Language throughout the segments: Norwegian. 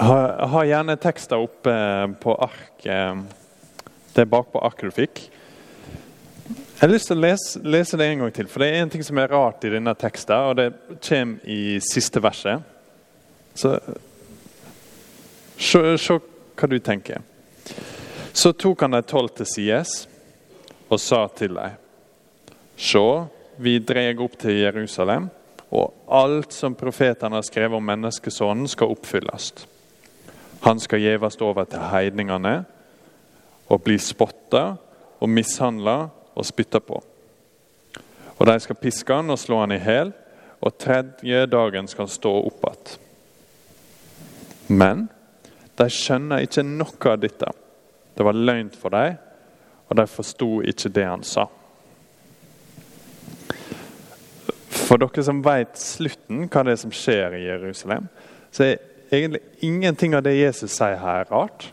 Ha, ha gjerne tekster oppe på ark. Det er bakpå arket du fikk. Jeg har lyst til å lese, lese, det en gang til, for det er en ting som er rart i denne teksten, og det kommer i siste verset. Så se, hva du tenker. Så tok han de tolv til sides og sa til dem.: Se, vi dreg opp til Jerusalem, og alt som profetene har skrevet om menneskesonen, skal oppfylles. Han skal gjeves over til heidningene og bli spotta og mishandla og spytta på. Og de skal piske han og slå han i hjel, og tredje dagen skal han stå opp igjen. Men de skjønner ikke noe av dette. Det var løgn for dem, og de forsto ikke det han sa. For dere som vet slutten, hva det er som skjer i Jerusalem, så er egentlig ingenting av det Jesus sier her, er rart.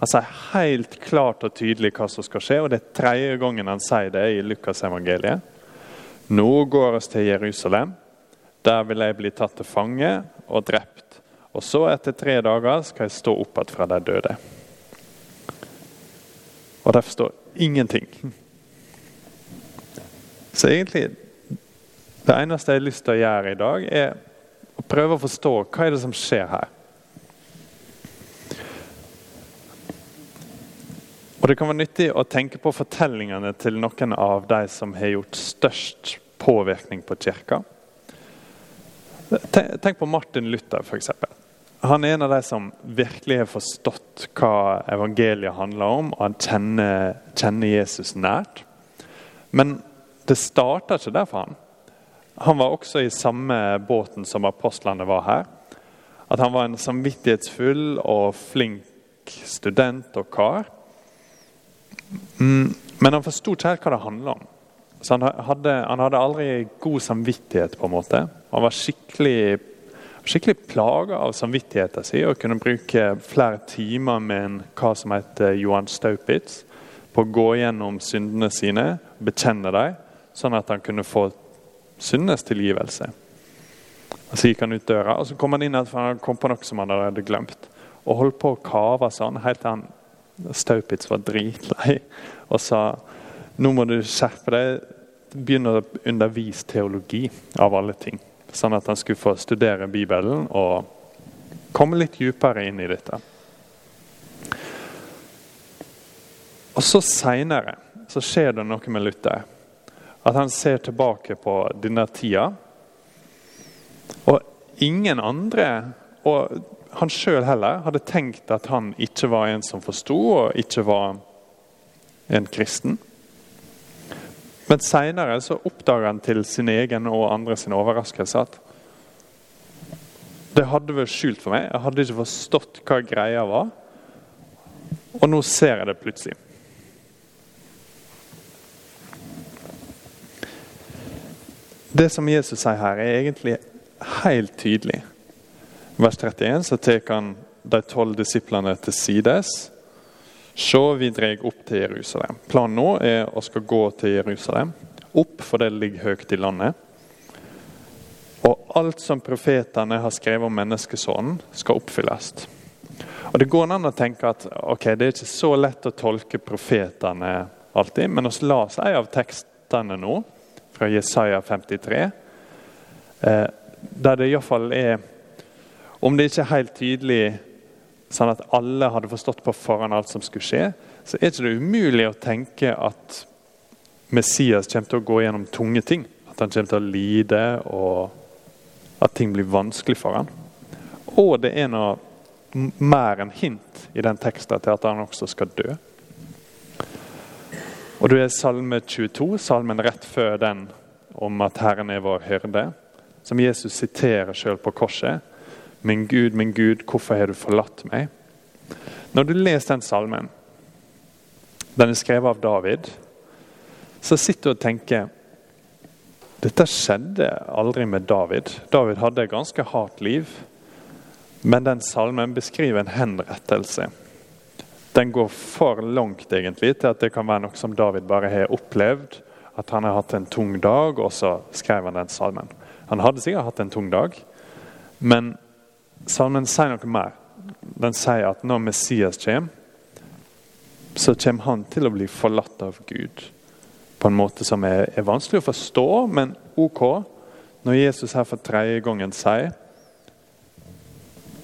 Han sier helt klart og tydelig hva som skal skje, og det er tredje gangen han sier det i Lukas evangeliet. Nå går vi til Jerusalem. Der vil jeg bli tatt til fange og drept. Og så, etter tre dager, skal jeg stå opp igjen fra de døde. Og derfor står ingenting. Så egentlig Det eneste jeg har lyst til å gjøre i dag, er å prøve å forstå hva er det som skjer her. Det kan være nyttig å tenke på fortellingene til noen av de som har gjort størst påvirkning på kirka. Tenk på Martin Luther, f.eks. Han er en av de som virkelig har forstått hva evangeliet handler om, og han kjenner, kjenner Jesus nært. Men det starta ikke der for han. Han var også i samme båten som apostlene var her. At han var en samvittighetsfull og flink student og kar. Mm, men han forsto ikke hva det handla om. Så han hadde, han hadde, aldri god samvittighet. på en måte. Han var skikkelig, skikkelig plaga av samvittigheten sin og kunne bruke flere timer med en hva som heter Johan Staupitz på å gå gjennom syndene sine, bekjenne dem, sånn at han kunne få syndenes tilgivelse. Så gikk han ut døra, og så kom han inn at han kom på noe som han hadde glemt. Og holdt på å kave sånn helt til han Staupitz var dritlei og sa nå må du skjerpe deg, begynne å undervise teologi av alle ting. Sånn at han skulle få studere Bibelen og komme litt dypere inn i dette. Og så Seinere skjer det noe med Luther. At han ser tilbake på denne tida. Og ingen andre og han sjøl heller hadde tenkt at han ikke var en som forsto, og ikke var en kristen. Men seinere oppdager han til sin egen og andre sin overraskelse at det hadde vært skjult for meg. Jeg hadde ikke forstått hva greia var. Og nå ser jeg det plutselig. Det som Jesus sier her, er egentlig helt tydelig vers 31 så tar han de tolv disiplene til sides. Se, vi dreg opp til Jerusalem. Planen nå er å skal gå til Jerusalem. Opp, for det ligger høyt i landet. Og alt som profetene har skrevet om menneskesonen, skal oppfylles. Og Det går an å tenke at ok, det er ikke så lett å tolke profetene alltid, men vi las en av tekstene nå, fra Jesaja 53, eh, der det iallfall er om det ikke er helt tydelig sånn at alle hadde forstått på forhånd alt som skulle skje, så er det ikke umulig å tenke at Messias kommer til å gå gjennom tunge ting. At han kommer til å lide, og at ting blir vanskelig for han. Og det er noe mer enn hint i den teksten til at han også skal dø. Og du er Salme 22, salmen rett før den om at Herren er vår hyrde, som Jesus siterer sjøl på korset. Min Gud, min Gud, hvorfor har du forlatt meg? Når du leser den salmen, den er skrevet av David, så sitter du og tenker dette skjedde aldri med David. David hadde et ganske hardt liv. Men den salmen beskriver en henrettelse. Den går for langt egentlig til at det kan være noe som David bare har opplevd. At han har hatt en tung dag, og så skrev han den salmen. Han hadde sikkert hatt en tung dag, men Salmen sier noe mer. den sier at når Messias kommer, så kommer han til å bli forlatt av Gud. På en måte som er, er vanskelig å forstå, men ok. Når Jesus her for tredje gangen sier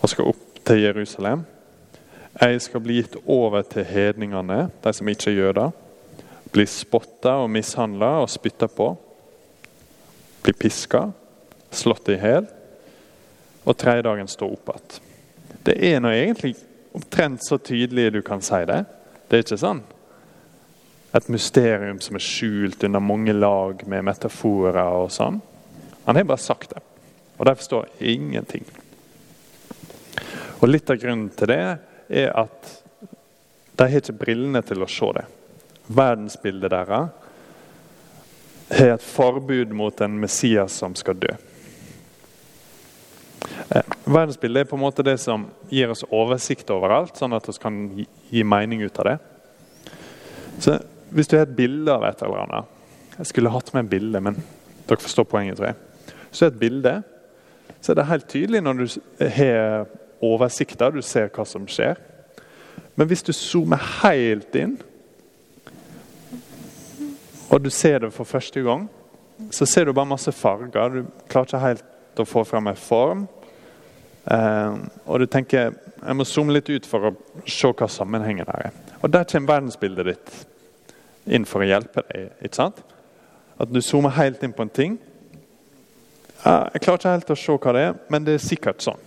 og skal opp til Jerusalem Jeg skal bli gitt over til hedningene, de som ikke er jøder. Bli spotta og mishandla og spytta på. Bli piska, slått i hjel, og tredje dagen stå opp igjen. Det er nå egentlig omtrent så tydelig du kan si det. Det er ikke sånn et mysterium som er skjult under mange lag med metaforer og sånn. Han har bare sagt det, og de forstår ingenting. Og Litt av grunnen til det er at de har ikke brillene til å se det. Verdensbildet deres har et forbud mot en Messias som skal dø. Verdensbildet er på en måte det som gir oss oversikt over alt, sånn at vi kan gi mening ut av det. Så Hvis du har et bilde av et eller annet Jeg skulle hatt med et bilde, men dere forstår poenget, tror jeg. Så er et bilde, så er det helt tydelig når du har oversikter, du ser hva som skjer. Men hvis du zoomer helt inn, og du ser det for første gang, så ser du bare masse farger. Du klarer ikke helt å få fram en form. Eh, og du tenker jeg må zoome litt ut for å se hva sammenhengen her er. Og Der kommer verdensbildet ditt inn for å hjelpe deg. ikke sant? At du zoomer helt inn på en ting. Ja, jeg klarer ikke helt å se hva det er, men det er sikkert sånn.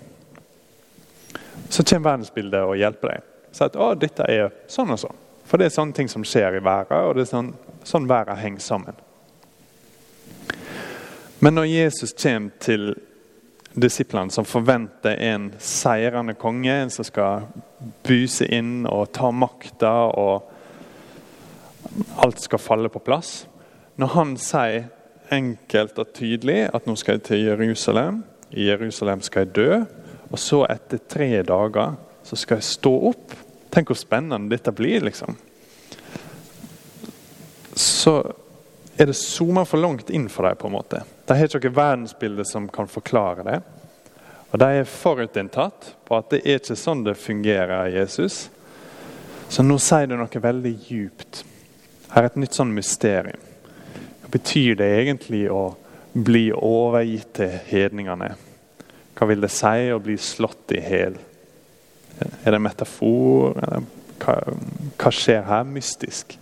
Så kommer verdensbildet og hjelper deg. Så at å, dette er sånn og sånn. For det er sånne ting som skjer i verden, og det er sånn, sånn verden henger sammen. Men når Jesus kommer til disiplene som forventer en seirende konge, en som skal buse inn og ta makta, og alt skal falle på plass. Når han sier enkelt og tydelig at nå skal jeg til Jerusalem, i Jerusalem skal jeg dø, og så etter tre dager så skal jeg stå opp Tenk hvor spennende dette blir, liksom. Så er det zooma for langt inn for dem. på en måte. De har ikke noe verdensbilde som kan forklare det. Og De er forutinntatt på at det er ikke sånn det fungerer, Jesus. Så nå sier du noe veldig djupt. Her er et nytt sånn mysterium. Hva betyr det egentlig å bli overgitt til hedningene? Hva vil det si å bli slått i hæl? Er det en metafor? Hva, hva, skjer her mystisk?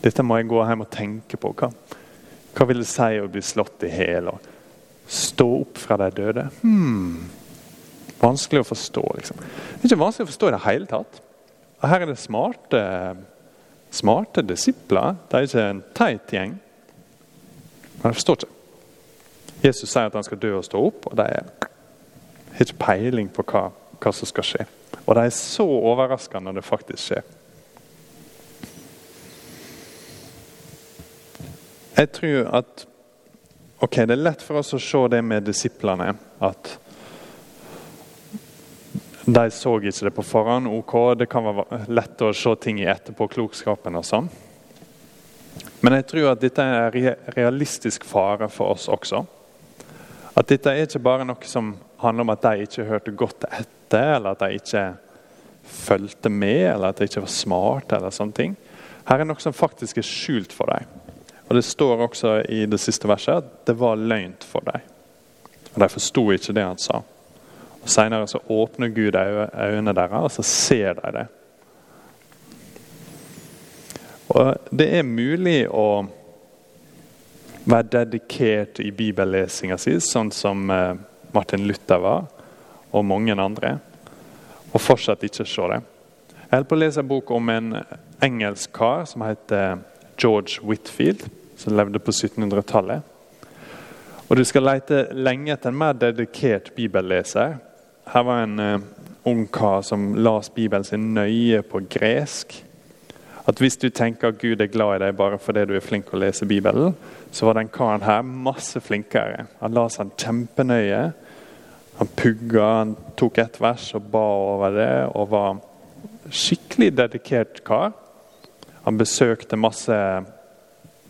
Dette må jeg gå hjem og tenke på. Hva, hva vil det si å bli slått i hjel og stå opp fra de døde? Hmm. Vanskelig å forstå. liksom. Det er ikke vanskelig å forstå i det hele tatt. Og Her er det smarte, smarte disipler. Det er ikke en teit gjeng. Men jeg forstår ikke. Jesus sier at han skal dø og stå opp, og de har ikke peiling på hva, hva som skal skje. Og de er så overraska når det faktisk skjer. Jeg tror at ok, Det er lett for oss å se det med disiplene. At de så ikke det på forhånd. ok, Det kan være lett å se ting i etterpåklokskapen og sånn. Men jeg tror at dette er en realistisk fare for oss også. At dette er ikke bare noe som handler om at de ikke hørte godt etter, eller at de ikke fulgte med, eller at de ikke var smarte. eller sånne ting. Her er noe som faktisk er skjult for dem. Og Det står også i det siste verset at det var løgnt for dem. Og De forsto ikke det han sa. Og Senere så åpner Gud øynene deres, og så ser de det. Og Det er mulig å være dedikert i bibellesinga si, sånn som eh, Martin Luther var, og mange andre, og fortsatt ikke se det. Jeg holder på å lese en bok om en engelsk kar som heter George Whitfield, som levde på 1700-tallet. Og Du skal lete lenge etter en mer dedikert bibelleser. Her var en uh, ung kar som las Bibelen sin nøye på gresk. At Hvis du tenker at Gud er glad i deg bare fordi du er flink å lese Bibelen, så var den karen her masse flinkere. Han la seg kjempenøye. Han pugga, han tok ett vers og ba over det, og var skikkelig dedikert kar. Han besøkte masse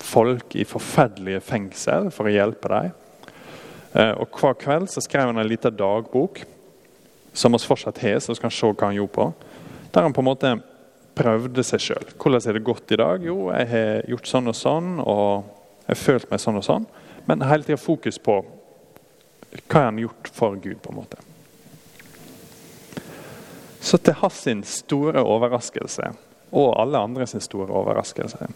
folk i forferdelige fengsel for å hjelpe dem. Eh, og Hver kveld så skrev han en liten dagbok som vi fortsatt har, så skal kan se hva han gjorde på. Der han på en måte prøvde seg sjøl. Hvordan er det gått i dag? Jo, jeg har gjort sånn og sånn, og jeg har følt meg sånn og sånn. Men hele tida fokus på hva han har gjort for Gud, på en måte. Så til hans store overraskelse, og alle andre sin store overraskelse,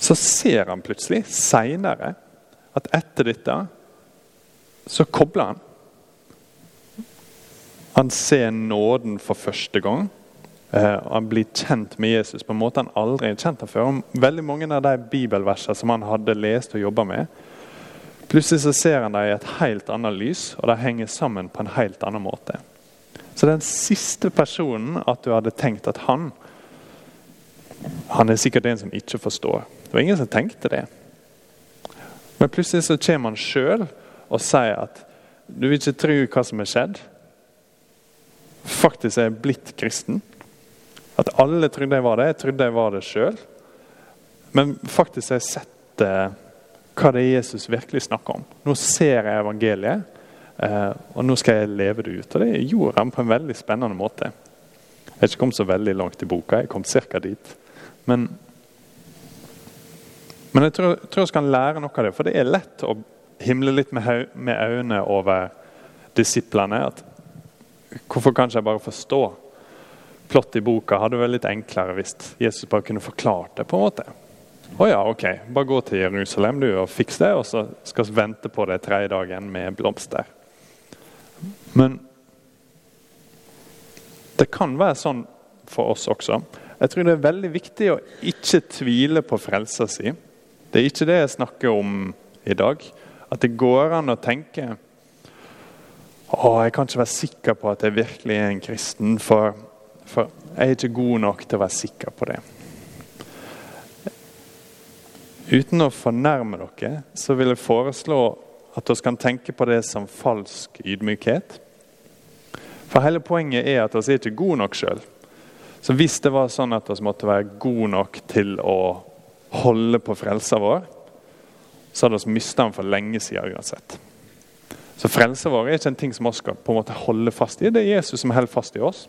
så ser han plutselig, seinere, at etter dette så kobler han. Han ser nåden for første gang. og han blir kjent med Jesus på en måte han aldri har kjent ham før. Veldig mange av de bibelversene som han hadde lest og jobba med, plutselig så ser han dem i et helt annet lys, og de henger sammen på en helt annen måte. Så den siste personen at du hadde tenkt at han Han er sikkert en som ikke forstår. Det var ingen som tenkte det. Men plutselig så kommer han sjøl og sier at du vil ikke tro hva som er skjedd. Faktisk er jeg blitt kristen. At alle trodde jeg var det. Jeg trodde jeg var det sjøl. Men faktisk har jeg sett eh, hva det er Jesus virkelig snakker om. Nå ser jeg evangeliet, eh, og nå skal jeg leve det ut. Og det gjorde han på en veldig spennende måte. Jeg har ikke kommet så veldig langt i boka, jeg kom ca. dit. Men, men jeg tror, tror jeg skal lære noe av det, for det er lett å himle litt med, med øynene over disiplene. at Hvorfor kan ikke jeg bare forstå? plott i boka hadde vært litt enklere hvis Jesus bare kunne forklart det. på en måte. Å ja, ok, bare gå til Jerusalem du og fiks det, og så skal vi vente på det tredje dagen med blomster. Men det kan være sånn for oss også. Jeg tror det er veldig viktig å ikke tvile på frelsa si. Det er ikke det jeg snakker om i dag. At det går an å tenke å, jeg kan ikke være sikker på at jeg virkelig er en kristen. for for jeg er ikke god nok til å være sikker på det. Uten å fornærme dere, så vil jeg foreslå at vi kan tenke på det som falsk ydmykhet. For hele poenget er at vi er ikke gode nok sjøl. Så hvis det var sånn at vi måtte være gode nok til å holde på frelsa vår, så hadde vi mista den for lenge siden uansett. Så frelsa vår er ikke en ting som vi skal på en måte holde fast i. Det er Jesus som holder fast i oss.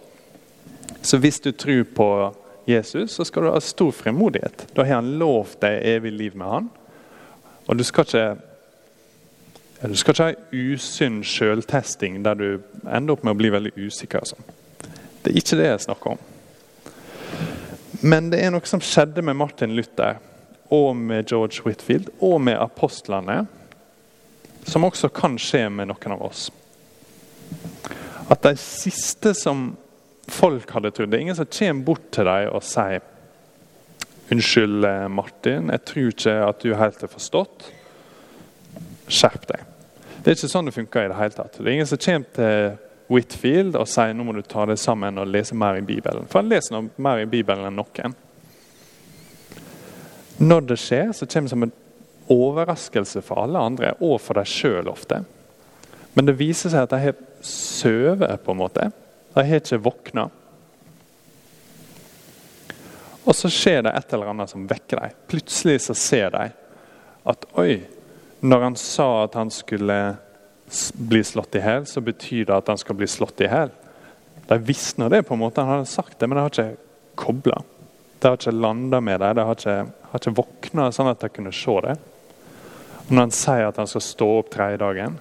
Så hvis du tror på Jesus, så skal du ha stor fremodighet. Da har han lovt deg evig liv med han. Og du skal ikke du skal ikke ha usunn sjøltesting der du ender opp med å bli veldig usikker. Altså. Det er ikke det jeg snakker om. Men det er noe som skjedde med Martin Luther og med George Whitfield og med apostlene, som også kan skje med noen av oss. At de siste som folk hadde trodd. Det er ingen som kommer bort til dem og sier Unnskyld, eh, Martin, jeg tror ikke at du helt har forstått. Skjerp deg. Det er ikke sånn det funker i det hele tatt. Det er ingen som kommer til Whitfield og sier nå må du ta det sammen og lese mer i Bibelen. For han leser mer i Bibelen enn noen. Når det skjer, så kommer det som en overraskelse for alle andre, og for deg sjøl ofte. Men det viser seg at de har sovet, på en måte. De har ikke våkna. Og så skjer det et eller annet som vekker dem. Plutselig så ser de at oi, når han sa at han skulle bli slått i hjel, så betyr det at han skal bli slått i hjel. De visste det, på en måte, han hadde sagt det, men de har ikke kobla. De har ikke landa med det, de har ikke, har ikke våkna sånn at de kunne se det. Og når han sier at han skal stå opp tredje dagen,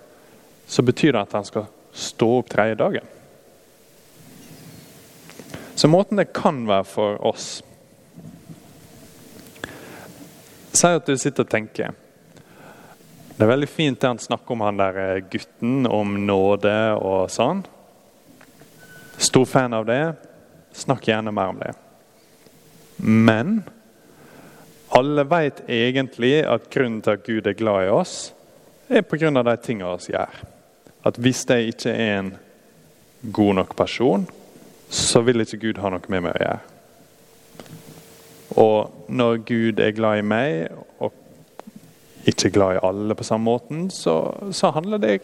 så betyr det at han skal stå opp tredje dagen. Så måten det kan være for oss Si at du sitter og tenker. Det er veldig fint det han snakker om han der eh, gutten, om nåde og sånn. Stor fan av det. Snakk gjerne mer om det. Men alle vet egentlig at grunnen til at Gud er glad i oss, er pga. de tingene vi gjør. At hvis jeg ikke er en god nok person, så vil ikke Gud ha noe med meg å gjøre. Og når Gud er glad i meg, ikke glad i alle på samme måten, så, så handler det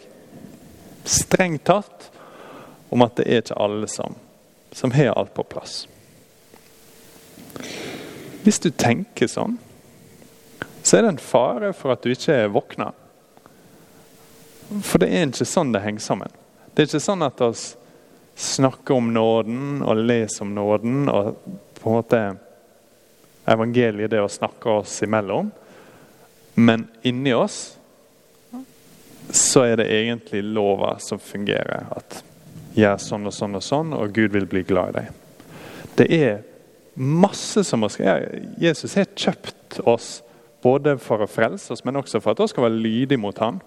strengt tatt om at det er ikke alle som, som har alt på plass. Hvis du tenker sånn, så er det en fare for at du ikke er våkna. For det er ikke sånn det henger sammen. Det er ikke sånn at vi snakker om nåden og leser om nåden og på en måte evangeliet det å snakke oss imellom. Men inni oss så er det egentlig lova som fungerer. At gjør sånn og sånn og sånn, og Gud vil bli glad i deg. Det er masse som skje. Jesus har kjøpt oss både for å frelse oss, men også for at vi skal være lydige mot ham.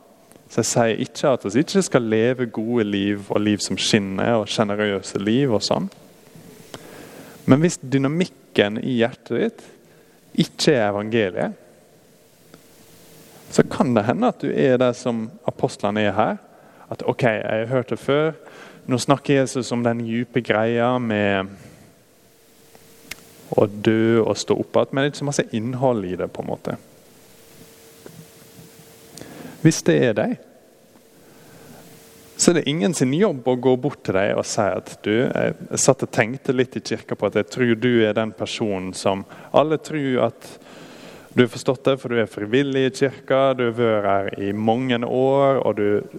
Så jeg sier ikke at vi ikke skal leve gode liv og liv som skinner, og sjenerøse liv og sånn. Men hvis dynamikken i hjertet ditt ikke er evangeliet, så kan det hende at du er der som apostlene er her. At OK, jeg har hørt det før. Nå snakker Jesus om den dype greia med å dø og stå opp igjen, men det er ikke så masse innhold i det. på en måte. Hvis det er deg, så er det ingen sin jobb å gå bort til deg og si at du, jeg satt og tenkte litt i kirka på at jeg tror du er den personen som alle tror at du har forstått det, for du er frivillig i kirka, du har vært her i mange år, og du,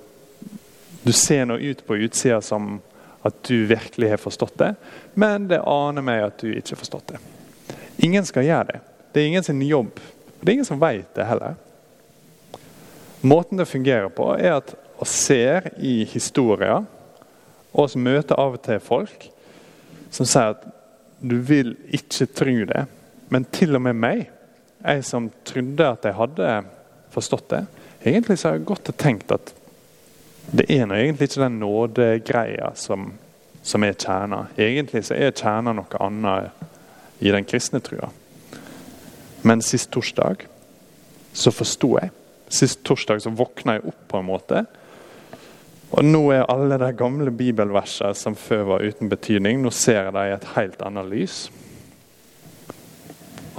du ser nå ut på utsida som at du virkelig har forstått det, men det aner meg at du ikke har forstått det. Ingen skal gjøre det. Det er ingen sin jobb. Det er ingen som vet det heller. Måten det fungerer på, er at vi ser i historier, og vi møter av og til folk som sier at du vil ikke tro det. Men til og med meg, jeg som trodde at jeg hadde forstått det, egentlig så har jeg og tenkt at det er nå egentlig ikke den nådegreia som, som er kjerna. Egentlig så er kjerna noe annet i den kristne trua. Men sist torsdag så forsto jeg. Sist torsdag så våkna jeg opp på en måte. Og nå er alle de gamle bibelversene som før var uten betydning, nå ser jeg dem i et helt annet lys.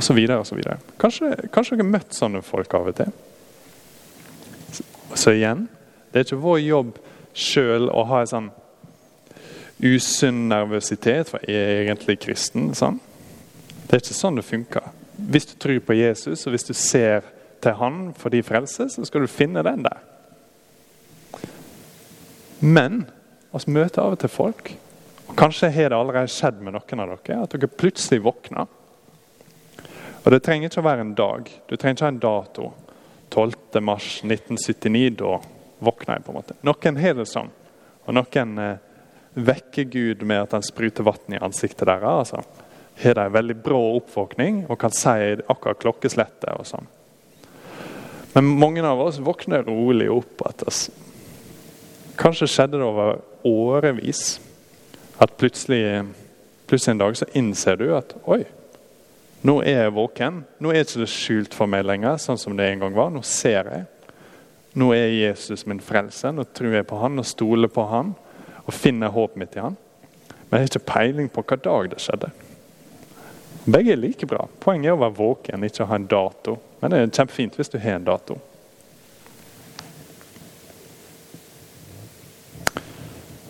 Og så videre så videre. Kanskje, kanskje dere har møtt sånne folk av og til. Så igjen, det er ikke vår jobb sjøl å ha en sånn usunn nervøsitet, for jeg er egentlig kristen. sånn. Det er ikke sånn det funker. Hvis du tror på Jesus, og hvis du ser til Han for de frelse, så skal du finne den der. Men vi møter av og til folk, og kanskje har det allerede skjedd med noen av dere, at dere plutselig våkner. Og Det trenger ikke å være en dag. Du trenger ikke ha en dato. 12. mars 1979, da våkner jeg. på en måte. Noen har det sånn. Og noen eh, vekker Gud med at han spruter vann i ansiktet deres. Altså har de veldig brå oppvåkning og kan si akkurat klokkeslettet. og sånn. Men mange av oss våkner rolig opp. at altså. Kanskje skjedde det over årevis. At plutselig, plutselig en dag så innser du at oi, nå er jeg våken. Nå er ikke det skjult for meg lenger, sånn som det en gang var. Nå ser jeg. Nå er Jesus min frelse. Nå tror jeg på han og stoler på han og finner håpet mitt i han. Men jeg har ikke peiling på hva dag det skjedde. Begge er like bra. Poenget er å være våken, ikke å ha en dato. Men det er kjempefint hvis du har en dato.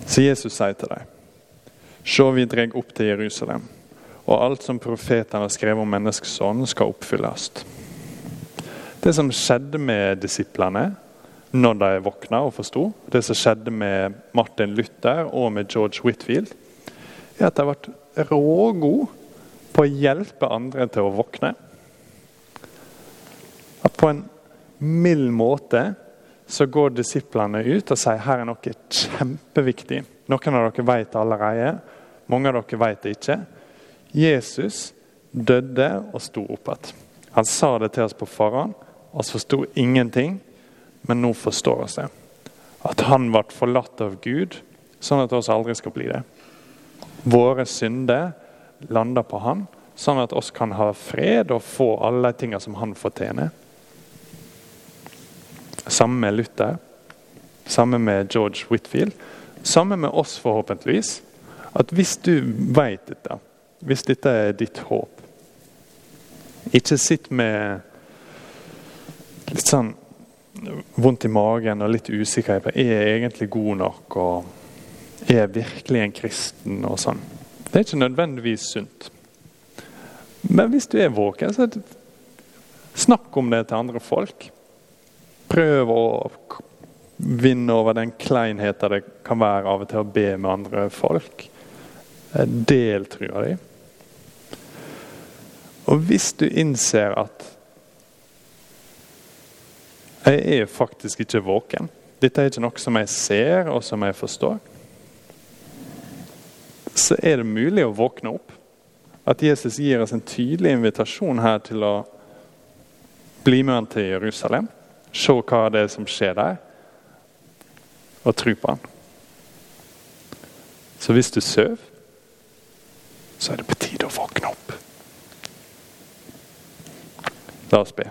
Så Jesus sier til dem, Se, vi dreg opp til Jerusalem, og alt som profetene har skrevet om menneskesønnen, skal oppfylles. Det som skjedde med disiplene når de våkna og forsto, det som skjedde med Martin Luther og med George Whitfield, er at de ble rågode på å hjelpe andre til å våkne. At på en mild måte så går disiplene ut og sier her er noe kjempeviktig. Noen av dere vet allerede, mange av dere vet det ikke. Jesus døde og sto opp igjen. Han sa det til oss på forhånd. Vi forsto ingenting, men nå forstår vi det. At han ble forlatt av Gud, sånn at vi aldri skal bli det. Våre synder lander på han, sånn at oss kan ha fred og få alle de tingene som han fortjener. Samme med Luther, samme med George Whitfield, samme med oss forhåpentligvis. At hvis du vet dette, hvis dette er ditt håp Ikke sitt med litt sånn vondt i magen og litt usikkerhet på er jeg egentlig god nok. og Er jeg virkelig en kristen? og sånn. Det er ikke nødvendigvis sunt. Men hvis du er våken, så snakk om det til andre folk. Prøv å vinne over den kleinheten det kan være av og til å be med andre folk. Del trua di. Og hvis du innser at jeg er faktisk ikke våken. Dette er ikke noe som jeg ser og som jeg forstår. Så er det mulig å våkne opp. At Jesus gir oss en tydelig invitasjon her til å bli med han til Jerusalem. Se hva det er som skjer der, og tro på han. Så hvis du sover, så er det på tide å våkne opp. La oss be.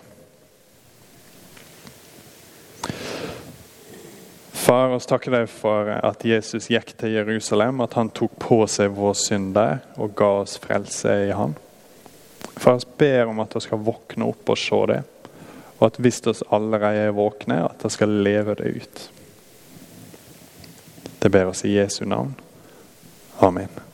Far, oss takker deg for at Jesus gikk til Jerusalem, at han tok på seg vår synd der og ga oss frelse i ham. Far, oss ber om at vi skal våkne opp og se det, og at hvis vi allerede er våkne, at vi skal leve det ut. Det ber oss i Jesu navn. Amen.